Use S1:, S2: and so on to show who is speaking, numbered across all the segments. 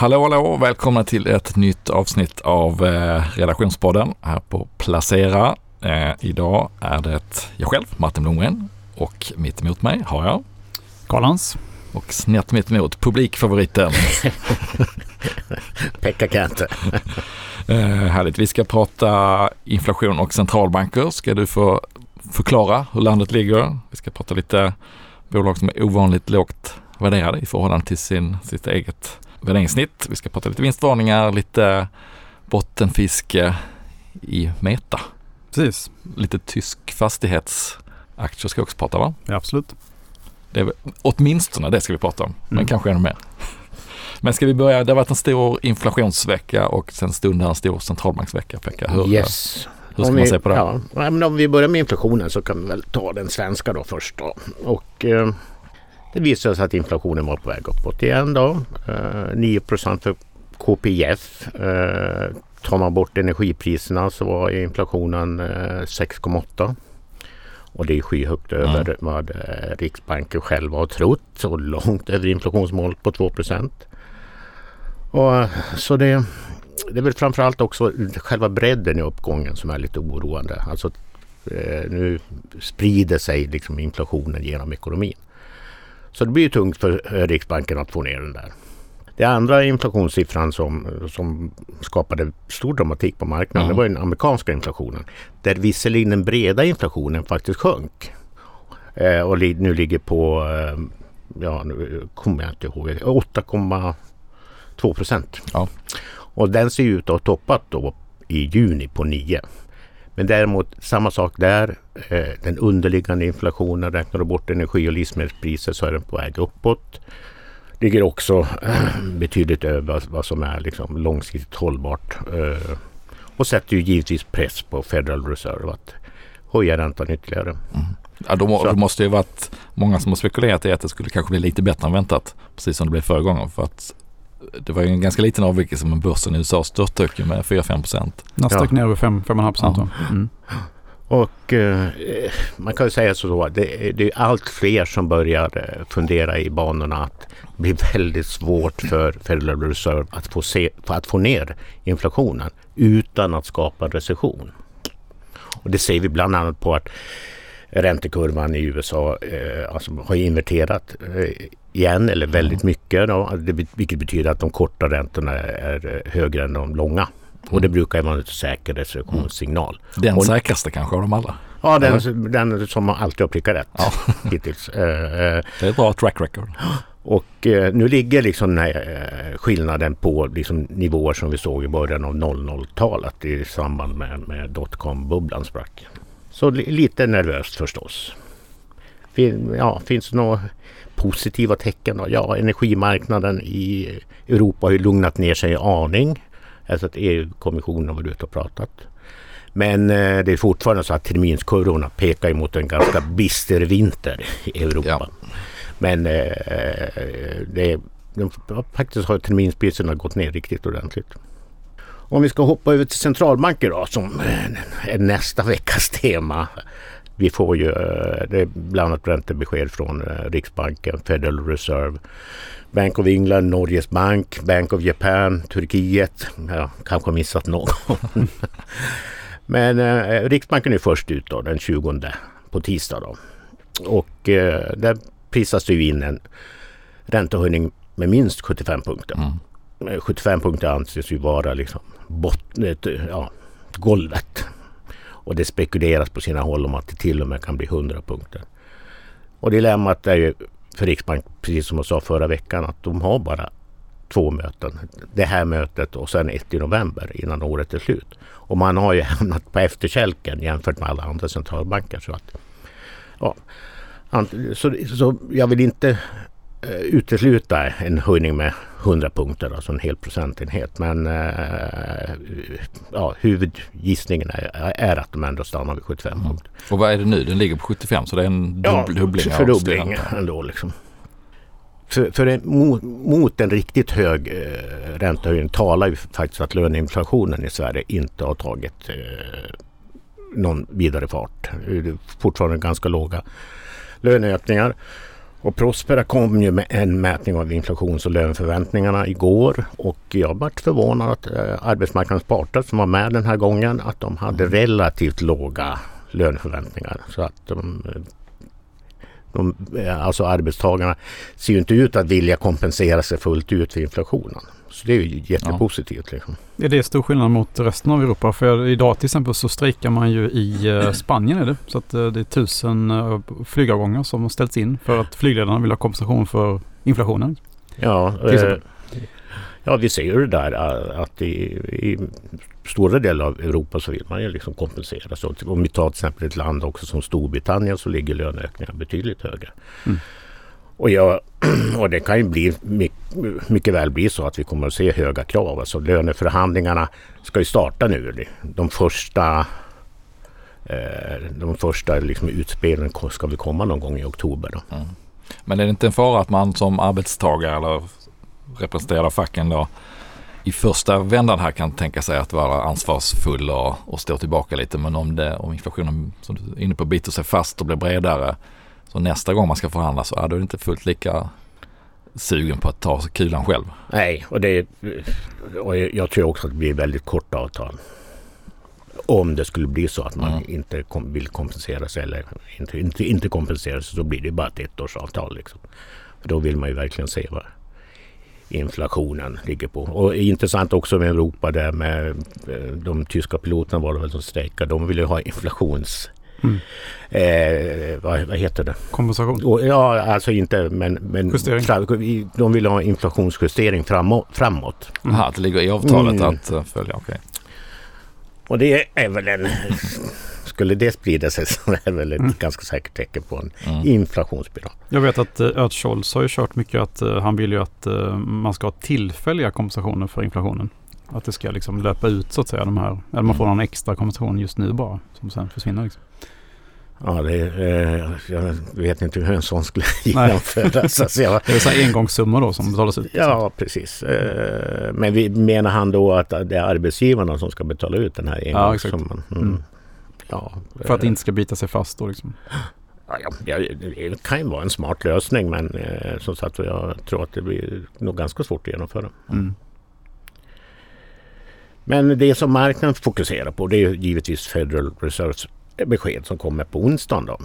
S1: Hallå hallå! Välkomna till ett nytt avsnitt av eh, Redaktionspodden här på Placera. Eh, idag är det jag själv, Martin Blomgren och mitt emot mig har jag
S2: Karlans.
S1: och snett mitt emot publikfavoriten.
S3: Pekka Kante.
S1: eh, härligt, vi ska prata inflation och centralbanker. Ska du få förklara hur landet ligger? Vi ska prata lite bolag som är ovanligt lågt värderade i förhållande till sin, sitt eget värderingssnitt. Vi ska prata lite vinstvarningar, lite bottenfiske i Meta.
S2: Precis,
S1: Lite tysk fastighetsaktier ska vi också prata va?
S2: ja, absolut.
S1: Det är, väl- åtminstone det ska vi prata om, men
S2: Mm.
S1: kanske ännu mer. Men ska vi börja, det har varit en stor inflationsvecka och sen stundar en stor centralbanksvecka Pekka. Hur,
S3: Yes.
S1: hur ska
S3: Om
S1: man
S3: vi,
S1: se på det?
S3: Ja, ja, men om vi börjar med inflationen så kan vi väl ta den svenska då först. Då. Och, eh, det visade sig att inflationen var på väg uppåt igen. Då. Eh, 9% för KPIF. Eh, tar man bort energipriserna så var inflationen eh, 6,8. Och det är skyhögt över vad eh, Riksbanken själva har trott och långt över inflationsmålet på 2 och, eh, Så det, det är väl framförallt också själva bredden i uppgången som är lite oroande. Alltså eh, nu sprider sig liksom inflationen genom ekonomin. Så det blir tungt för eh, Riksbanken att få ner den där. Det andra inflationssiffran som, som skapade stor dramatik på marknaden
S1: Mm.
S3: det var den amerikanska inflationen. Där visserligen den breda inflationen faktiskt sjönk. Eh, och li, nu ligger på, eh, ja nu kommer jag inte ihåg, 8,2 procent.
S1: Ja.
S3: Och den ser ut att ha toppat då i juni på 9. Men däremot samma sak där. Eh, den underliggande inflationen, räknar du bort energi och livsmedelspriser så är den på väg uppåt. Ligger också betydligt över vad- som är liksom långsiktigt hållbart. Eh, och sätter ju givetvis press på Federal Reserve att höja räntan ytterligare.
S1: Ja, de,
S3: Så-
S1: det måste ju varit många som har spekulerat i att det skulle kanske bli lite bättre än väntat. Precis som det blev förra gången. För att det var ju en ganska liten avvikelse men börsen i USA störtdök ju med 4-5 procent.
S2: Nasdaq
S3: Ja.
S2: ner över 5,5 procent.
S1: Ja.
S2: Mm.
S3: Och eh, man kan ju säga så då, det, är- det är allt fler som börjar eh, fundera i banorna att det blir väldigt svårt för Federal Reserve att få, se, för att få ner inflationen utan att skapa en recession. Och det ser vi bland annat på att räntekurvan i USA eh, alltså har inverterat eh, igen eller väldigt mycket. Då, vilket betyder att de korta räntorna är eh, högre än de långa. Och det brukar ju vara en säker recessionssignal.
S1: Den
S3: Och-
S1: säkraste kanske av dem alla.
S3: Ja, den, den som alltid har prickat rätt
S1: Ja.
S3: hittills. Eh, eh,
S1: Det är ett bra track record.
S3: och eh, nu ligger liksom den här, eh, skillnaden på liksom nivåer som vi såg i början av 00-talet i samband med, med dotcom-bubblan sprack. Så li, lite nervöst förstås. Fin, ja, finns det några positiva tecken då? Ja, energimarknaden i Europa har ju lugnat ner sig en aning. Alltså att EU-kommissionen har varit ute och pratat. Men eh, det är fortfarande så att terminskurvorna pekar emot en ganska bister vinter i Europa.
S1: Ja.
S3: Men eh, det, de, faktiskt har terminspriserna gått ner riktigt ordentligt. Om vi ska hoppa över till centralbanker då som eh, är nästa veckas tema. Vi får ju eh, det är bland annat räntebesked från eh, Riksbanken, Federal Reserve, Bank of England, Norges bank, Bank of Japan, Turkiet. Jag kanske har missat någon. Men eh, Riksbanken är först ut då den 20 på tisdag då. Och eh, där prisas det ju in en räntehöjning med minst 75 punkter.
S1: Mm.
S3: Eh, 75 punkter anses ju vara liksom botten, ja, golvet. Och det spekuleras på sina håll om att det till och med kan bli 100 punkter. Och dilemmat är ju för Riksbanken, precis som jag sa förra veckan, att de har bara två möten. Det här mötet och sen ett i november innan året är slut. Och man har ju hamnat på efterkälken jämfört med alla andra centralbanker. Så, att, ja, så, så jag vill inte eh, utesluta en höjning med 100 punkter, alltså en hel procentenhet. Men eh, ja, huvudgissningen är, är att de ändå stannar vid 75
S1: Mm.
S3: punkter.
S1: Och vad är det nu? Den ligger på 75 så det är en
S3: Ja,
S1: dub- dubbling. av
S3: fördubbling ändå liksom. För, för en, mot, mot en riktigt hög eh, räntehöjning talar ju faktiskt att löneinflationen i Sverige inte har tagit eh, någon vidare fart. Det är fortfarande ganska låga löneökningar. Och Prospera kom ju med en mätning av inflations och löneförväntningarna igår och jag vart förvånad att eh, arbetsmarknadens parter som var med den här gången att de hade relativt låga löneförväntningar. Så att de, de, eh, alltså arbetstagarna ser ju inte ut att vilja kompensera sig fullt ut för inflationen. Så det är ju jättepositivt. Liksom.
S2: Är det stor skillnad mot resten av Europa? För idag till exempel så strejkar man ju i eh, Spanien är det. Så att eh, det är tusen eh, flygavgångar som har ställts in för att flygledarna vill ha kompensation för inflationen.
S3: Ja,
S2: exempel.
S3: ja vi ser ju det där att i, i stora delar av Europa så vill man ju liksom kompensera. Så om vi tar till exempel ett land också som Storbritannien så ligger löneökningar betydligt högre.
S2: Mm.
S3: Och, jag, och det kan ju bli mycket, väl bli så att vi kommer att se höga krav. Alltså löneförhandlingarna ska ju starta nu. De första eh, de första liksom utspelen ska väl komma någon gång i oktober. Då.
S1: Mm. Men är det inte en fara att man som arbetstagare eller representerad av facken då i första vändan här kan tänka sig att vara ansvarsfull och, och stå tillbaka lite. Men om, det, om inflationen som du är inne på biter sig fast och blir bredare så nästa gång man ska förhandla så är du inte fullt lika sugen på att ta kulan själv.
S3: Nej, och, det, och jag tror också att det blir väldigt korta avtal. Om det skulle bli så att man
S1: Mm.
S3: inte kom, vill kompensera sig eller inte, inte, inte kompensera sig så blir det bara ett ettårsavtal. Liksom. För då vill man ju verkligen se vad inflationen ligger på. Och intressant också med Europa där med eh, de tyska piloterna var det väl som strejkade. De vill ju ha inflations...
S2: Mm.
S3: Eh, vad, vad heter det?
S2: Kompensation.
S3: Och, ja, alltså inte men... men
S2: Justering.
S3: de vill ha inflationsjustering framåt. framåt.
S2: Mm.
S1: Aha, att det ligger i avtalet
S3: Mm.
S1: att uh, följa. Okej.
S3: Och det är väl en... Skulle det sprida sig så är det väl ett
S2: Mm.
S3: ganska säkert tecken på en
S1: Mm.
S3: inflationsspiral.
S2: Jag vet att uh, Scholz har ju kört mycket att eh, han vill ju att eh, man ska ha tillfälliga kompensationer för inflationen. Att det ska liksom löpa ut så att säga de här. Eller man får någon extra kompensation just nu bara som sen försvinner. Liksom.
S3: Ja, det, eh, jag vet inte hur en sån skulle genomföras. alltså jag,
S2: Det är så engångssummor då som betalas ut.
S3: ja, precis. Eh, men vi, menar han då att det är arbetsgivarna som ska betala ut den här
S2: Ja,
S3: engångssumman? Mm.
S2: Mm.
S3: Ja,
S2: För att det
S3: eh, inte...
S2: ska bita sig fast då liksom.
S3: Ja, ja, ja, det kan ju vara en smart lösning men eh, som sagt jag tror att det blir nog ganska svårt att genomföra.
S2: Mm.
S3: Men det som marknaden fokuserar på det är givetvis Federal Reserves besked som kommer på onsdagen. Då.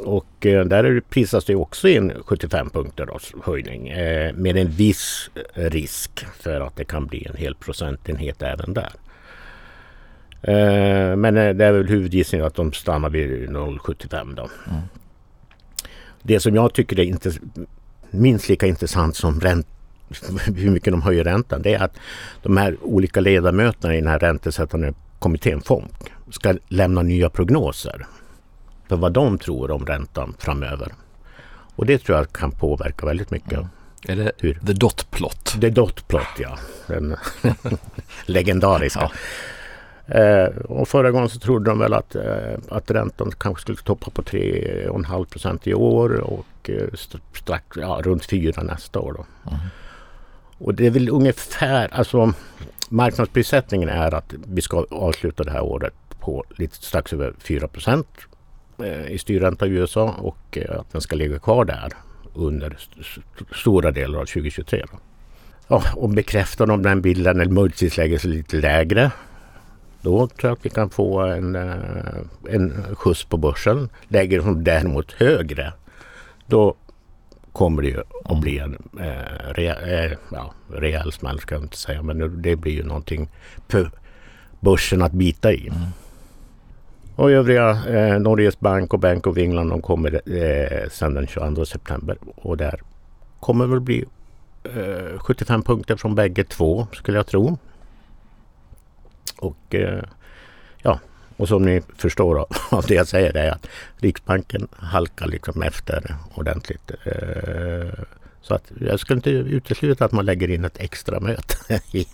S3: Och eh, där prisas det också in 75 punkter då, höjning eh, med en viss risk för att det kan bli en hel procentenhet även där. Eh, men det är väl huvudgissningen att de stannar vid 0,75 då.
S1: Mm.
S3: Det som jag tycker är inte, minst lika intressant som ränt, hur mycket de höjer räntan det är att de här olika ledamöterna i den här räntesättande kommittén FOMC ska lämna nya prognoser för vad de tror om räntan framöver. Och det tror jag kan påverka väldigt mycket.
S1: Mm. Är det
S3: Hur?
S1: the dot plot?
S3: Det är dot plot ja. Den legendariska. Eh, och förra gången så trodde de väl att, eh, att räntan kanske skulle toppa på 3,5 procent i år och eh, st- strax, ja, runt 4 nästa år. Då.
S1: Mm.
S3: Och det är väl ungefär, alltså marknadsprissättningen är att vi ska avsluta det här året på lite strax över 4 procent eh, i styrränta i USA och eh, att den ska ligga kvar där under st- stora delar av 2023. Då. Ja, och bekräftar de den bilden eller möjligtvis lägger sig lite lägre då tror jag att vi kan få en, eh, en skjuts på börsen. Lägger de däremot högre då kommer det ju att bli en eh, rea, eh, ja, rejäl smäll ska jag inte säga men det blir ju någonting för börsen att bita i.
S1: Mm.
S3: Och övriga, eh, Norges Bank och Bank of England de kommer eh, sen den 22 september och där kommer väl bli eh, 75 punkter från bägge två skulle jag tro. Och eh, och som ni förstår av- det jag säger är att Riksbanken halkar liksom efter ordentligt. Eh, så att jag skulle inte utesluta att man lägger in ett extra möte i,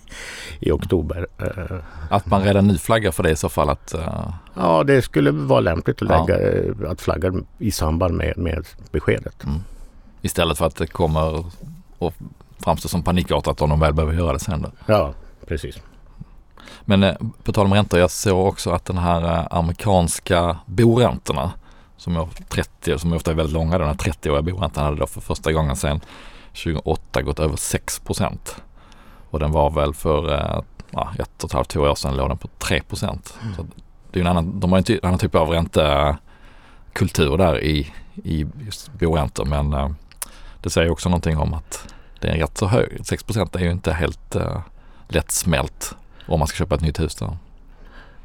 S3: i oktober. Eh,
S1: Att man redan nu flaggar för det i så fall att eh,
S3: Ja, det skulle vara lämpligt att,
S1: Ja.
S3: lägga, eh, att flagga i samband med, med beskedet.
S1: istället för att det kommer och framstå som panikartat om de väl behöver göra det sen då.
S3: Ja, precis.
S1: Men eh, på tal om räntor, jag såg också att den här eh, amerikanska boräntorna som är 30, som ofta är väldigt långa. Den här 30-åriga boräntan hade då för första gången sedan 2008 gått över 6 procent. Och den var väl för eh, ja, ett och ett halvt, två år sedan låg den på 3 procent. Mm. det är en annan, de har en ty, annan typ av räntekultur där i, i just boräntor men eh, det säger också någonting om att det är rätt så hög. 6 procent är ju inte helt uh, lättsmält om man ska köpa ett nytt hus där.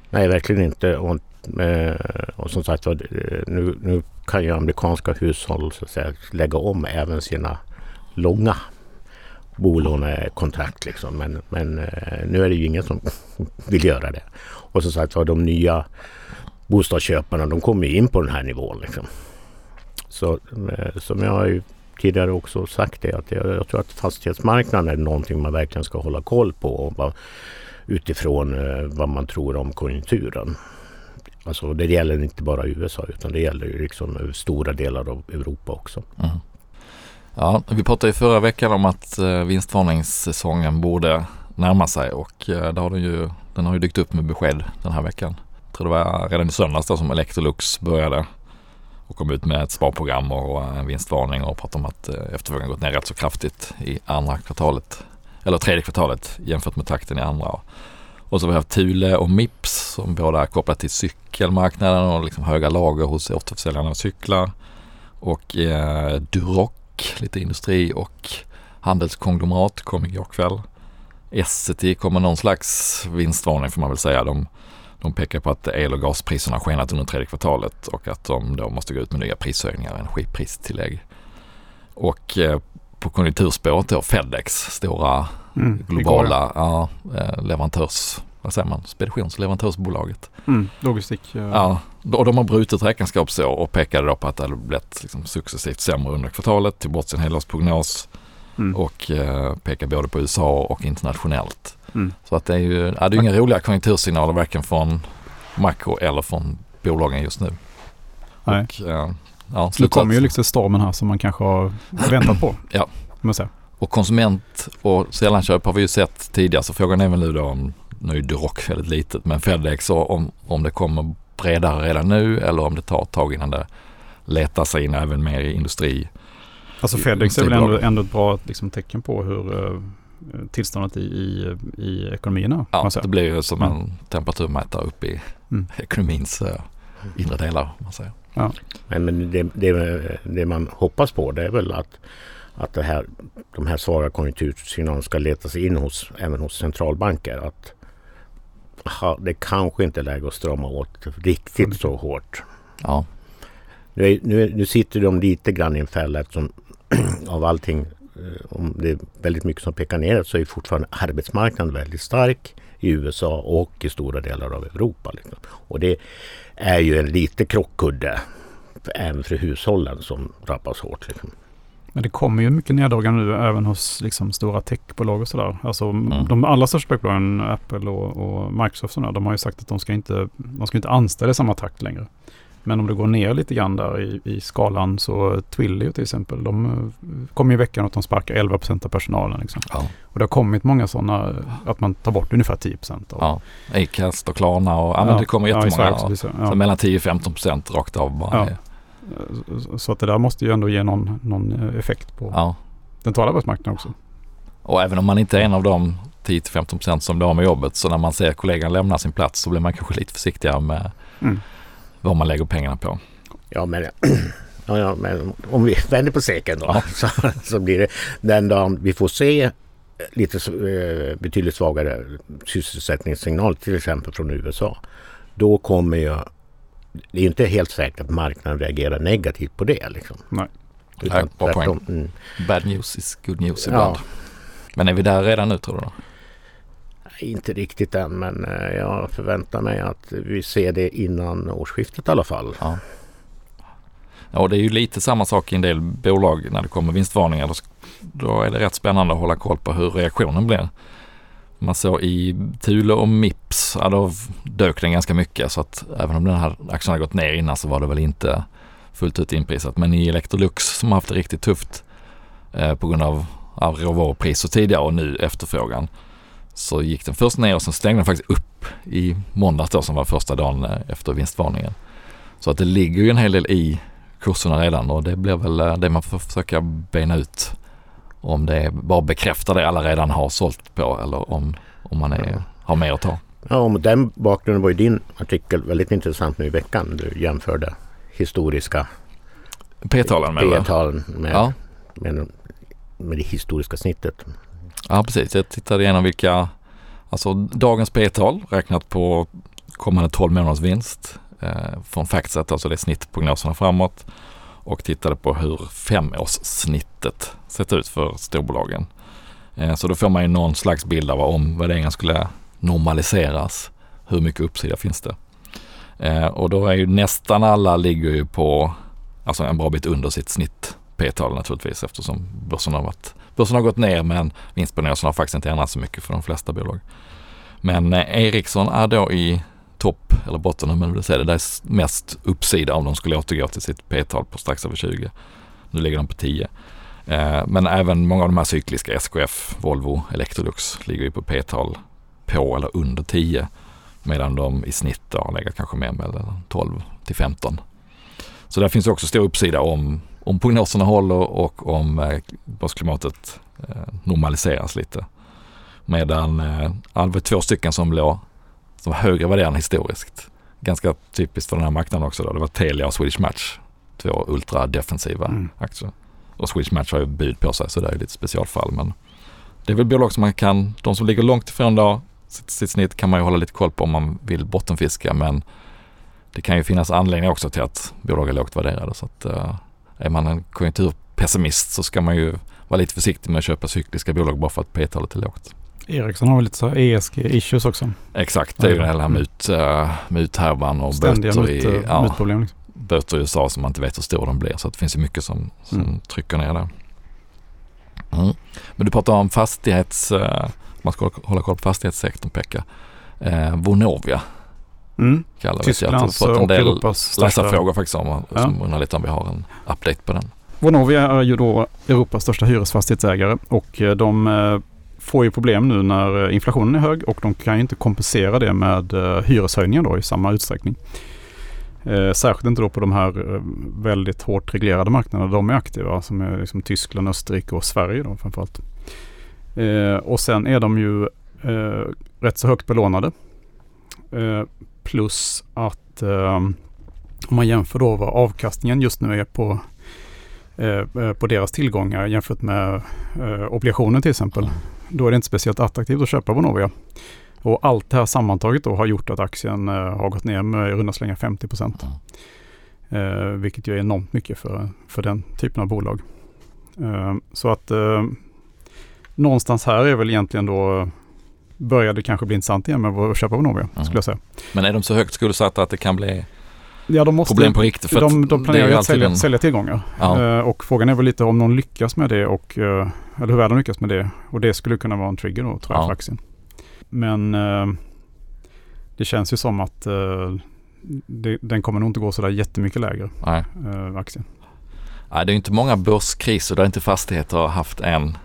S3: Nej, verkligen inte. Och, eh, och som sagt nu, nu kan ju amerikanska hushåll så att säga, lägga om även sina långa bolånekontrakt. Liksom. Men, men eh, nu är det ju ingen som vill göra det. Och som sagt var de nya bostadsköparna de kommer in på den här nivån. Liksom. Så eh, som jag har ju tidigare också sagt det att jag, jag tror att fastighetsmarknaden är någonting man verkligen ska hålla koll på. Och bara, utifrån eh, vad man tror om konjunkturen. Alltså det gäller inte bara USA utan det gäller ju liksom stora delar av Europa också. Mm.
S1: Ja, vi pratade ju förra veckan om att eh, vinstvarningssäsongen borde närma sig och eh, det har den, ju, den har ju dykt upp med besked den här veckan. Jag tror det var redan i söndags då som Electrolux började och kom ut med ett sparprogram och en vinstvarning och pratade om att efterfrågan gått ner rätt så kraftigt i andra kvartalet eller tredje kvartalet jämfört med takten i andra. Och så har vi haft Thule och Mips som båda är kopplat till cykelmarknaden och liksom höga lager hos återförsäljarna av cyklar. Och eh, Duroc, lite industri och handelskonglomerat kom igår kväll. Essity kommer någon slags vinstvarning får man väl säga. De, de pekar på att el och gaspriserna har skenat under tredje kvartalet och att de då måste gå ut med nya prishöjningar, energipristillägg. Och eh, på konjunkturspåret då Fedex, stora mm, globala ja, eh, leverantörs, vad säger man, speditions och leverantörsbolaget.
S2: Mm, logistik.
S1: Ja. ja, och de har brutit räkenskapsår och pekade då på att det hade blivit liksom successivt sämre under kvartalet, till bort sin helårsprognos mm. och eh, pekar både på USA och internationellt. Mm. Så att det är ju ja, det är inga roliga konjunktursignaler varken från makro eller från bolagen just nu.
S2: Nej. Och, eh, Ja, nu kommer ju liksom stormen här som man kanske har väntat på.
S1: ja. Och konsument och sällanköp har vi ju sett tidigare så frågan är väl nu då om, nu är Duroc väldigt litet, men Fedex om, om det kommer bredare redan nu eller om det tar ett tag innan det letar sig in även mer i industri.
S2: Alltså Fedex är väl ändå, ändå ett bra liksom, tecken på hur uh, tillståndet i, i, i ekonomin är.
S1: Ja, det blir ju som en temperaturmätare upp i mm. ekonomins uh, inre delar. Man säger.
S3: Ja. Men, det, det, det, man hoppas på det är väl att, att det här, de här svaga konjunktursignalerna ska leta sig in hos, även hos centralbanker. Att aha, det kanske inte är läge att strama åt riktigt så hårt. Ja. Nu, nu, nu sitter de lite grann i en fälla eftersom av allting eh, om det är väldigt mycket som pekar neråt så är fortfarande arbetsmarknaden väldigt stark i USA och i stora delar av Europa. Liksom. Och det är ju en liten krockkudde även för hushållen som drabbas hårt. Liksom.
S2: Men det kommer ju mycket neddragningar nu även hos liksom, stora techbolag och sådär. Alltså mm. de allra största techbolagen, Apple och, och Microsoft, och de har ju sagt att de ska inte, de ska inte anställa i samma takt längre. Men om det går ner lite grann där i, i skalan så Twilio till exempel, de eh, kom i veckan att de sparkar 11% av personalen. Liksom. Ja. Och det har kommit många sådana, att man tar bort ungefär 10
S1: Av. Ja, Acast och Klarna och ja, men det kommer jättemånga. Ja, exakt, ja. Så mellan 10-15% rakt av bara. Ja.
S2: Så att det där måste ju ändå ge någon, någon eh, effekt på ja. den totala arbetsmarknaden också.
S1: Och även om man inte är en av de 10-15% som blir av med jobbet så när man ser kollegan lämna sin plats så blir man kanske lite försiktigare med mm vad man lägger pengarna på.
S3: Ja men, ja, ja, men om vi vänder på säcken då ja. så, så blir det den dagen vi får se lite eh, betydligt svagare sysselsättningssignal till exempel från USA. Då kommer ju det är inte helt säkert att marknaden reagerar negativt på det. Liksom.
S1: Nej. Utan Nej, bra poäng. Mm. Bad news is good news ibland. Ja. Men är vi där redan nu tror du? Då?
S3: Inte riktigt än men eh, jag förväntar mig att vi ser det innan årsskiftet i alla fall.
S1: Ja. Ja, det är ju lite samma sak i en del bolag när det kommer vinstvarningar. Då är det rätt spännande att hålla koll på hur reaktionen blir. Man såg i Thule och Mips, ja, då dök den ganska mycket så att även om den här aktien har gått ner innan så var det väl inte fullt ut inprisat. Men i Electrolux som har haft det riktigt tufft eh, på grund av, av råvarupriser tidigare och nu efterfrågan så gick den först ner och sen stängde den faktiskt upp i måndags då som var första dagen eh, efter vinstvarningen. Så att det ligger ju en hel del i kurserna redan och det blir väl eh, det man får försöka bena ut. Om det bara bekräftar det alla redan har sålt på eller om, om man är, har mer att ta.
S3: Ja, och mot den bakgrunden var ju din artikel väldigt intressant nu i veckan. Du jämförde historiska
S1: P-talen med?
S3: P-talen med,
S1: Ja.
S3: med, med det historiska snittet.
S1: Ja precis, jag tittade igenom vilka, alltså dagens P-tal räknat på kommande 12 månaders vinst eh, från Factset, alltså det är snittprognoserna framåt och tittade på hur femårssnittet sett ut för storbolagen. Eh, så då får man ju någon slags bild av om värderingen skulle normaliseras. Hur mycket uppsida finns det? Eh, och då är ju nästan alla ligger ju på alltså en bra bit under sitt snitt P-tal naturligtvis eftersom börsen har, varit, börsen har gått ner men vinstprognosen har faktiskt inte ändrats så mycket för de flesta bolag. Men eh, Ericsson är då i topp eller botten om man vill säga det. Det är mest uppsida om de skulle återgå till sitt P-tal på strax över 20. Nu ligger de på 10. Eh, men även många av de här cykliska SKF, Volvo, Electrolux ligger ju på P-tal på eller under 10. Medan de i snitt har legat kanske mer mellan 12 till 15. Så där finns också stor uppsida om, om prognoserna håller och om eh, börsklimatet eh, normaliseras lite. Medan eh, det var två stycken som låg som var högre värderade historiskt. Ganska typiskt för den här marknaden också då. Det var Telia och Swedish Match. Två ultradefensiva
S2: Mm.
S1: aktier. Och Swedish Match har ju bud på sig så det är lite specialfall. Men det är väl bolag som man kan, de som ligger långt ifrån då, sitt, sitt snitt kan man ju hålla lite koll på om man vill bottenfiska. Men det kan ju finnas anledningar också till att bolag är lågt värderade. Så att, eh, är man en konjunkturpessimist så ska man ju vara lite försiktig med att köpa cykliska bolag bara för att P-talet är lågt.
S2: Ericsson har väl lite så ESG-issues också.
S1: Exakt, det är ju
S2: Ja.
S1: den här mut, uh, muthärvan och
S2: Ständiga
S1: böter
S2: mut,
S1: i,
S2: uh,
S1: ja,
S2: mutproblem. Liksom.
S1: böter i USA som man inte vet hur stora de blir. Så det finns ju mycket som, som
S2: Mm.
S1: trycker ner där. Mm. Men du pratar om fastighets, uh, man ska hålla koll på fastighetssektorn Pekka. Uh, Vonovia
S2: Mm.
S1: vi det. Jag har fått en del
S2: Europas största.
S1: läsarfrågor faktiskt om,
S2: Ja.
S1: som undrar lite om vi har en update på den.
S2: Vonovia är ju då Europas största hyresfastighetsägare och eh, de eh, får ju problem nu när eh, inflationen är hög och de kan ju inte kompensera det med hyreshöjningar då i samma utsträckning. Särskilt inte då på de här väldigt hårt reglerade marknaderna de är aktiva som är liksom Tyskland, Österrike och Sverige då framförallt. Och sen är de ju rätt så högt belånade. Plus att eh, om man jämför då vad avkastningen just nu är på eh, eh, på deras tillgångar jämfört med eh, obligationer till exempel. Då är det inte speciellt attraktivt att köpa Vonovia. Och allt det här sammantaget då har gjort att aktien eh, har gått ner med i runda slängar 50 procent. Eh, vilket ju är enormt mycket för, för den typen av bolag. Eh, så att eh, någonstans här är väl egentligen då börjar det kanske bli intressant igen med att köpa Vonovia
S1: Mm.
S2: skulle jag säga.
S1: Men är de så högt skuldsatta att det kan bli
S2: Ja, de måste,
S1: problem på riktigt? För
S2: de, de planerar
S1: ju
S2: att sälja,
S1: en-
S2: sälja tillgångar.
S1: Ja.
S2: Eh, och frågan är väl lite om någon lyckas med det och eh, eller hur väl de lyckas med det. Och det skulle kunna vara en trigger då tror jag
S1: Ja.
S2: för aktien. Men eh, det känns ju som att eh, det, den kommer nog inte gå sådär jättemycket lägre,
S1: Nej.
S2: eh, aktien.
S1: Nej, det är inte många börskriser där inte fastigheter har haft en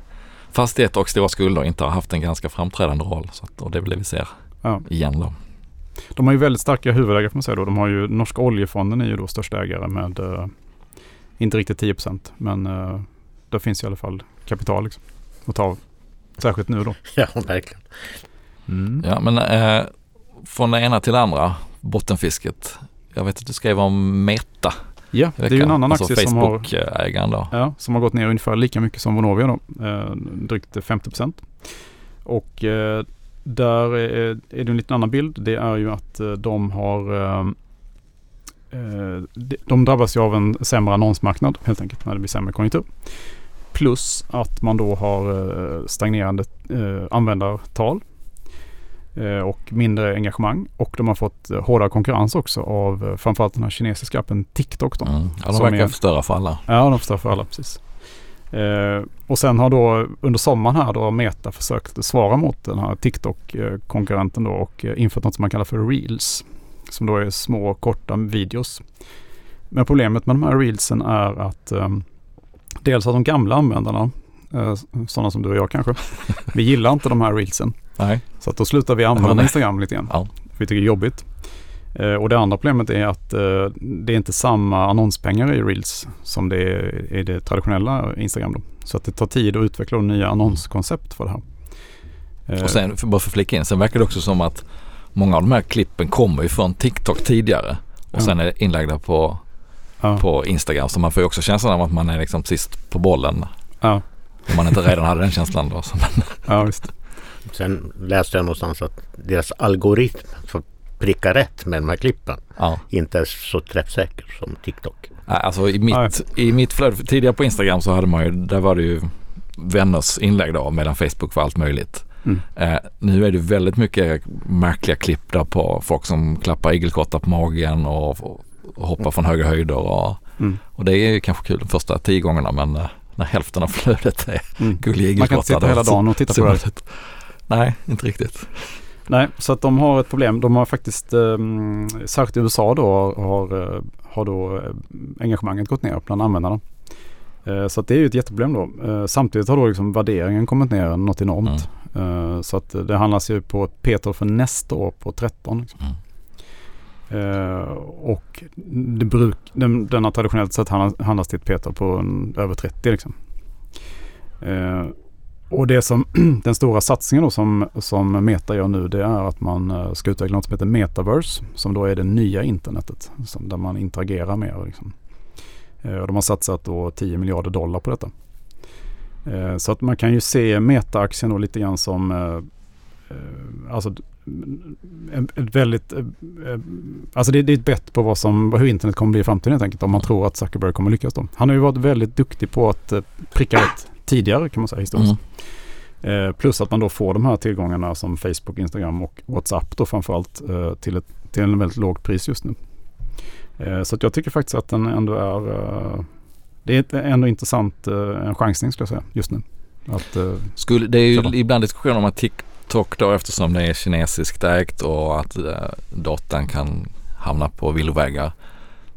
S1: Fastigheter och stora skulder inte har haft en ganska framträdande roll. Så att, och det är väl det vi ser
S2: Ja.
S1: igen då.
S2: De har ju väldigt starka huvudägare får man säga då. De har ju Norska oljefonden är ju då största ägare med eh, inte riktigt 10 procent men eh, det finns i alla fall kapital liksom, att ta av. Särskilt nu då.
S3: Ja, verkligen.
S1: Ja, men eh, från det ena till det andra, bottenfisket. Jag vet att du skrev om Meta
S2: Ja, det är ju en annan
S1: alltså
S2: aktie som har. Ja, som har gått ner ungefär lika mycket som Vonovia då. Eh, drygt 50 procent. Och eh, där är, är det en liten annan bild. Det är ju att eh, de har eh, eh, de- drabbas ju av en sämre annonsmarknad helt enkelt när det blir sämre konjunktur. Plus att man då har eh, stagnerande användartal och mindre engagemang. Och de har fått eh, hårdare konkurrens också av eh, framförallt den här kinesiska appen TikTok. Då.
S1: Mm. Ja, de verkar
S2: är-
S1: förstöra för alla.
S2: Ja, de förstör för alla precis. Eh, och sen har då under sommaren här då Meta försökt svara mot den här TikTok-konkurrenten då och eh, infört något som man kallar för Reels. Som då är små korta videos. Men problemet med de här Reelsen är att eh, dels att de gamla användarna, eh, sådana som du och jag kanske, vi gillar inte de här Reelsen.
S1: Nej.
S2: Så att då slutar vi använda. Instagram lite grann.
S1: Ja.
S2: För vi tycker det är jobbigt. Eh, och det andra problemet är att eh, det är inte samma annonspengar i Reels som det är i det traditionella Instagram. Då. Så att det tar tid att utveckla nya annonskoncept för det här.
S1: Eh. Och sen, för, bara för att flika in, sen verkar det också som att många av de här klippen kommer ju från TikTok tidigare och ja. sen är inlagda på, ja. på Instagram. Så man får ju också känslan av att man är liksom sist på bollen. Ja. Om man inte redan hade den känslan då.
S2: ja, visst.
S3: Sen läste jag någonstans att deras algoritm för pricka rätt med de här klippen ja. inte är så träffsäker som TikTok.
S1: Alltså i mitt, i mitt flöde, tidigare på Instagram så hade man ju, där var det ju vänners inlägg då medan Facebook var allt möjligt. Mm. Eh, nu är det väldigt mycket märkliga klipp där på folk som klappar igelkottar på magen och, och, hoppar från höga höjder och, mm. och det är ju kanske kul de första tio gångerna men eh, när hälften av flödet är mm. gulliga igelkottar.
S2: Man kan sitta hela dagen och titta på det.
S1: Nej, inte riktigt.
S2: Nej, så att de har ett problem. De har faktiskt, eh, särskilt i USA då, har, eh, har då eh, engagemanget gått ner bland användarna. Eh, så att det är ju ett jätteproblem då. Eh, samtidigt har då liksom värderingen kommit ner något enormt. Mm. Eh, så att det handlas ju på ett Peter för nästa år på 13. Liksom. Mm. och det bruk, den, den har traditionellt sett handlas till ett Peter på en, över 30 liksom. Och det som den stora satsningen då som, som Meta gör nu det är att man eh, ska utveckla något som heter Metaverse som då är det nya internetet som, där man interagerar mer. Liksom. Eh, och de har satsat då 10 miljarder dollar på detta. Eh, så att man kan ju se Meta-aktien då lite grann som alltså ett väldigt, alltså det, är ett bett på vad som, hur internet kommer bli i framtiden helt enkelt om man tror att Zuckerberg kommer lyckas då. Han har ju varit väldigt duktig på att pricka rätt tidigare kan man säga historiskt. Mm. Eh, plus att man då får de här tillgångarna som Facebook, Instagram och WhatsApp då framförallt eh, till, ett, till en väldigt låg pris just nu. Eh, så jag tycker faktiskt att den ändå är eh, det är ändå intressant eh, en chansning skulle jag säga just nu. Att,
S1: eh, skulle, det är ju köpa. ibland diskussion om att TikTok då eftersom det är kinesiskt ägt och att datan kan hamna på villovägar.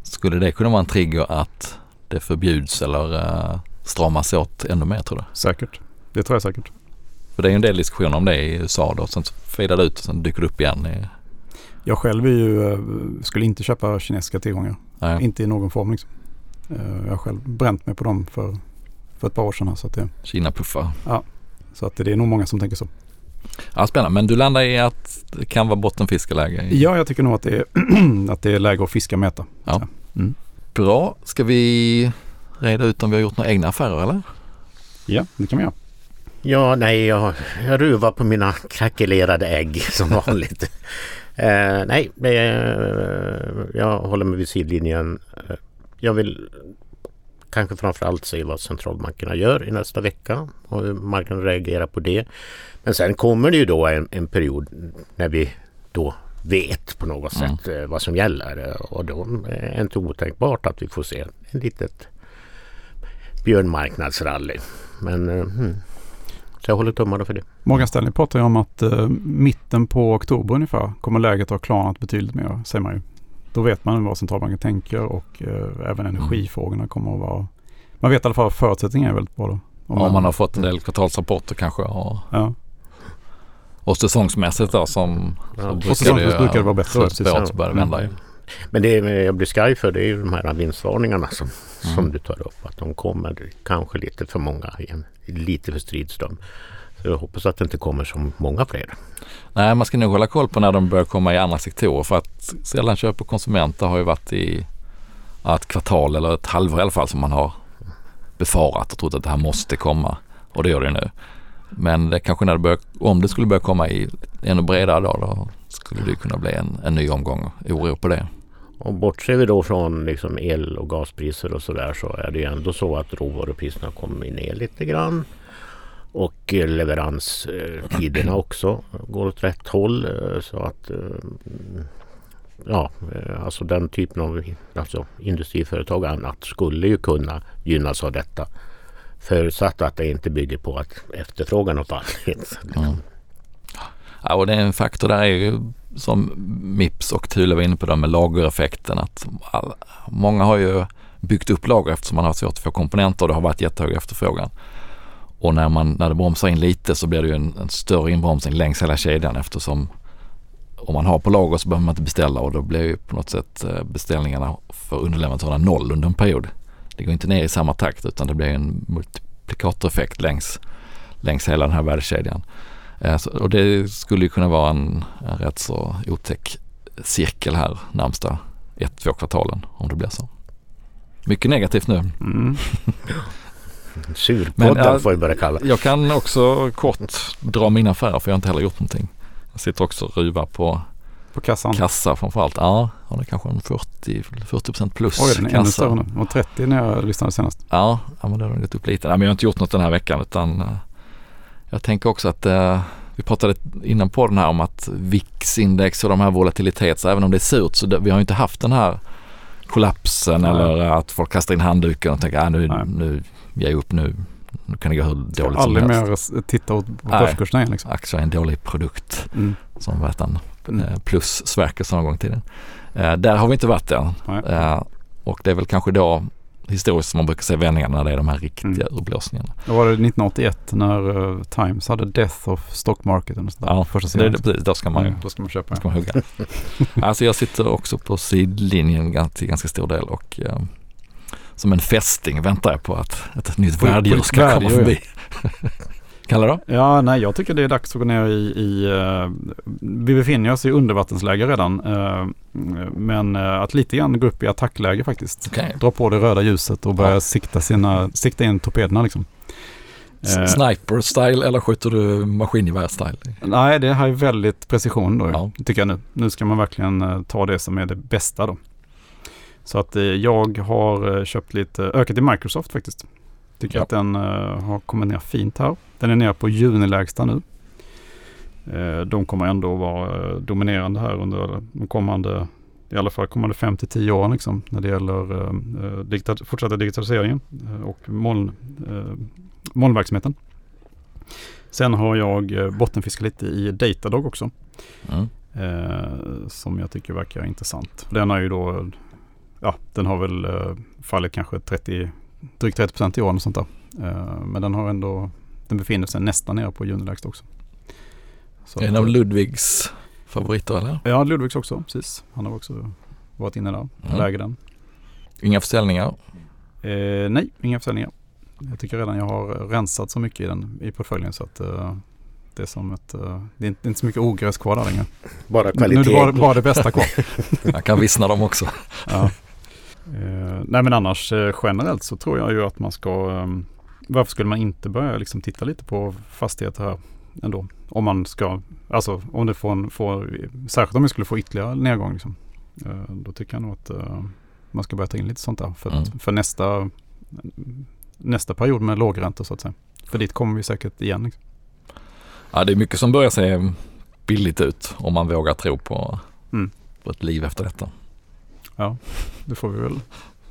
S1: Skulle det kunna vara en trigger att det förbjuds eller stramas åt ännu mer tror du?
S2: Säkert. Det tror jag säkert.
S1: För det är ju en del diskussioner om det i USA då. Sen fejdar det ut och sen dyker det upp igen. I...
S2: Jag själv ju, eh, skulle inte köpa kinesiska tillgångar. Nej. Inte i någon form liksom. Eh, jag har själv bränt mig på dem för, för ett par år sedan. Här, så att det,
S1: Kina-puffar.
S2: Ja, så att det är nog många som tänker så.
S1: Ja, spännande. Men du landar i att det kan vara bottenfiskeläge?
S2: Ja, jag tycker nog att det är, att det är läge att fiska mäta.
S1: Ja. Mm. Bra. Ska vi reda ut om vi har gjort några egna affärer eller?
S2: Ja, det kan vi göra.
S3: Ja, nej, jag, jag ruvar på mina krackelerade ägg som vanligt. eh, nej, eh, jag håller mig vid sidlinjen. Eh, jag vill kanske framförallt se vad centralbankerna gör i nästa vecka och hur marknaden reagerar på det. Men sen kommer det ju då en, en period när vi då vet på något mm. sätt eh, vad som gäller och då är det inte otänkbart att vi får se en litet björnmarknadsrally. Men eh, hmm. Så jag håller tummarna för det.
S2: Morgan Stanley pratar ju om att uh, mitten på oktober ungefär kommer läget ha klarnat betydligt mer, säger man ju. Då vet man vad centralbanken tänker och uh, även mm. energifrågorna kommer att vara... Man vet i alla fall att förutsättningarna är väldigt bra då.
S1: Om ja, man har fått en del kvartalsrapporter kanske. Och, ja. och säsongsmässigt då som,
S2: ja. brukar, det, brukar det vara bättre.
S1: Spåret börjar vända mm.
S3: Men det jag blir skraj för det är ju de här vinstvarningarna som, mm. som du tar upp. Att de kommer kanske lite för många i en lite för stridström. Så jag hoppas att det inte kommer så många fler.
S1: Nej, man ska nog hålla koll på när de börjar komma i andra sektorer för att sällan köp och konsumenter har ju varit i ett kvartal eller ett halvår i alla fall som man har befarat och trott att det här måste komma och det gör det nu. Men det kanske när det börjar, om det skulle börja komma i ännu bredare då, då skulle det kunna bli en, en ny omgång oro på det.
S3: Och bortser vi då från liksom el och gaspriser och sådär så är det ju ändå så att råvarupriserna kommer ner lite grann. Och leveranstiderna också går åt rätt håll. Eh, så att eh, ja, eh, alltså den typen av alltså industriföretag och annat skulle ju kunna gynnas av detta. Förutsatt att det inte bygger på att efterfrågan har fallit. Mm.
S1: Ja, och det är en faktor där är ju som Mips och Thule var inne på det med lagereffekten att all, många har ju byggt upp lager eftersom man har svårt att få komponenter och det har varit jättehög efterfrågan. Och när, man, när det bromsar in lite så blir det ju en, en större inbromsning längs hela kedjan eftersom om man har på lager så behöver man inte beställa och då blir ju på något sätt eh, beställningarna för underleverantörerna noll under en period. Det går inte ner i samma takt utan det blir en multiplikatoreffekt längs, längs hela den här värdekedjan. Eh, och det skulle ju kunna vara en, en rätt så otäck cirkel här närmsta ett, två kvartalen om det blir så. Mycket negativt nu.
S2: Mm.
S3: Surpodden får vi börja kalla
S1: Jag kan också kort dra mina affärer för jag har inte heller gjort någonting. Jag sitter också och ruvar på
S2: På kassan.
S1: kassa framförallt. Ja, har det kanske en 40, 40 plus
S2: Oj, den är ännu större nu. Och 30 när jag lyssnade senast.
S1: Ja, ja men det har gått upp lite. Nej, men jag har inte gjort något den här veckan utan eh, jag tänker också att eh, vi pratade innan på den här om att VIX-index och de här volatilitet, så även om det är surt så det, vi har ju inte haft den här kollapsen
S2: Nej.
S1: eller att folk kastar in handduken och tänker ah, nu,
S2: Nej.
S1: nu ger jag upp nu. Nu kan det gå hur dåligt som
S2: Aldrig
S1: helst.
S2: mer s- titta på börskurserna igen liksom.
S1: Aktier är en dålig produkt
S2: Mm.
S1: som vad heter?
S2: Mm.
S1: Eh, plus Sverker någon gång i tiden. Eh, där har vi inte varit än. Eh, och det är väl kanske då historiskt som man brukar se vändningarna när det är de här riktiga
S2: Mm.
S1: urblåsningarna.
S2: Då var det 1981 när eh, Times hade Death of Stock Market. Och sånt där.
S1: Ja,
S2: Första
S1: det, det, precis, då ska man
S2: Mm, Då ska man köpa.
S1: då ska man hugga. alltså jag sitter också på sidlinjen till ganska stor del och eh, som en fästing väntar jag på att ett nytt
S2: ett
S1: ska komma förbi. Kallar då?
S2: Ja, nej, jag tycker det är dags att gå ner i, i eh, vi befinner oss i undervattensläge redan. eh, men eh, att lite grann gå upp i attackläge faktiskt.
S1: Okej.
S2: Dra på det röda ljuset och börja
S1: Ja.
S2: sikta, sina, sikta in torpederna liksom.
S1: Sniper-style eller skjuter du maskingevär-style?
S2: nej, det här är väldigt precision då,
S1: Ja.
S2: tycker jag nu. Nu ska man verkligen ta det som är det bästa då. Så att jag har köpt lite, ökat i Microsoft faktiskt. Tycker
S1: Ja.
S2: att den eh, har kommit ner fint här. Den är nere på junilägsta nu. Eh, de kommer ändå vara eh, dominerande här under de kommande, i alla fall kommande 5 till 10 åren liksom, när det gäller eh, digita- fortsatta digitaliseringen och moln, molnverksamheten. Sen har jag bottenfiskat lite i Datadog också.
S1: Mm.
S2: Eh, som jag tycker verkar intressant. Den har ju då, ja den har väl eh, fallit kanske 30, drygt 30 procent i år och sånt där. Eh, men den har ändå, den befinner sig nästan nere på junilägsta också. Så
S1: En av Ludvigs favoriter eller?
S2: Ja, Ludvigs också, precis. Han har också varit inne där,
S1: Mm.
S2: läger den.
S1: Inga försäljningar?
S2: Eh, nej, inga försäljningar. Jag tycker redan jag har rensat så mycket i den i portföljen så att eh, det är som ett, eh, det är inte, det är inte så mycket ogräs kvar där längre.
S3: Bara
S2: Nu är
S3: kvalitet.
S2: det bara, bara det bästa kvar.
S1: Jag kan vissna dem också.
S2: Ja. Eh, nej men annars eh, generellt så tror jag ju att man ska eh, Varför skulle man inte börja liksom titta lite på fastigheter här ändå? Om man ska, alltså om det får, en, får särskilt om vi skulle få ytterligare nedgång liksom. Eh, då tycker jag nog att eh, man ska börja ta in lite sånt där för, att,
S1: Mm.
S2: för nästa nästa period med lågräntor så att säga. För dit kommer vi säkert igen. Liksom.
S1: Ja, det är mycket som börjar se billigt ut om man vågar tro på,
S2: Mm.
S1: på ett liv efter detta.
S2: Det får vi väl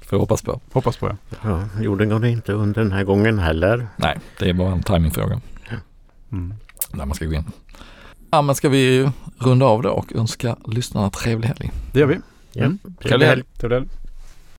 S1: Får jag hoppas på.
S2: hoppas på. Ja.
S3: Ja, jorden går inte under den här gången heller.
S1: Nej, det är bara en timingfråga
S2: Mm.
S1: när man ska gå in. Ja, men ska vi runda av då och önska lyssnarna trevlig helg.
S2: Det gör vi.
S3: Ja.
S2: Mm.
S3: Trevlig helg.
S2: Trevlig helg.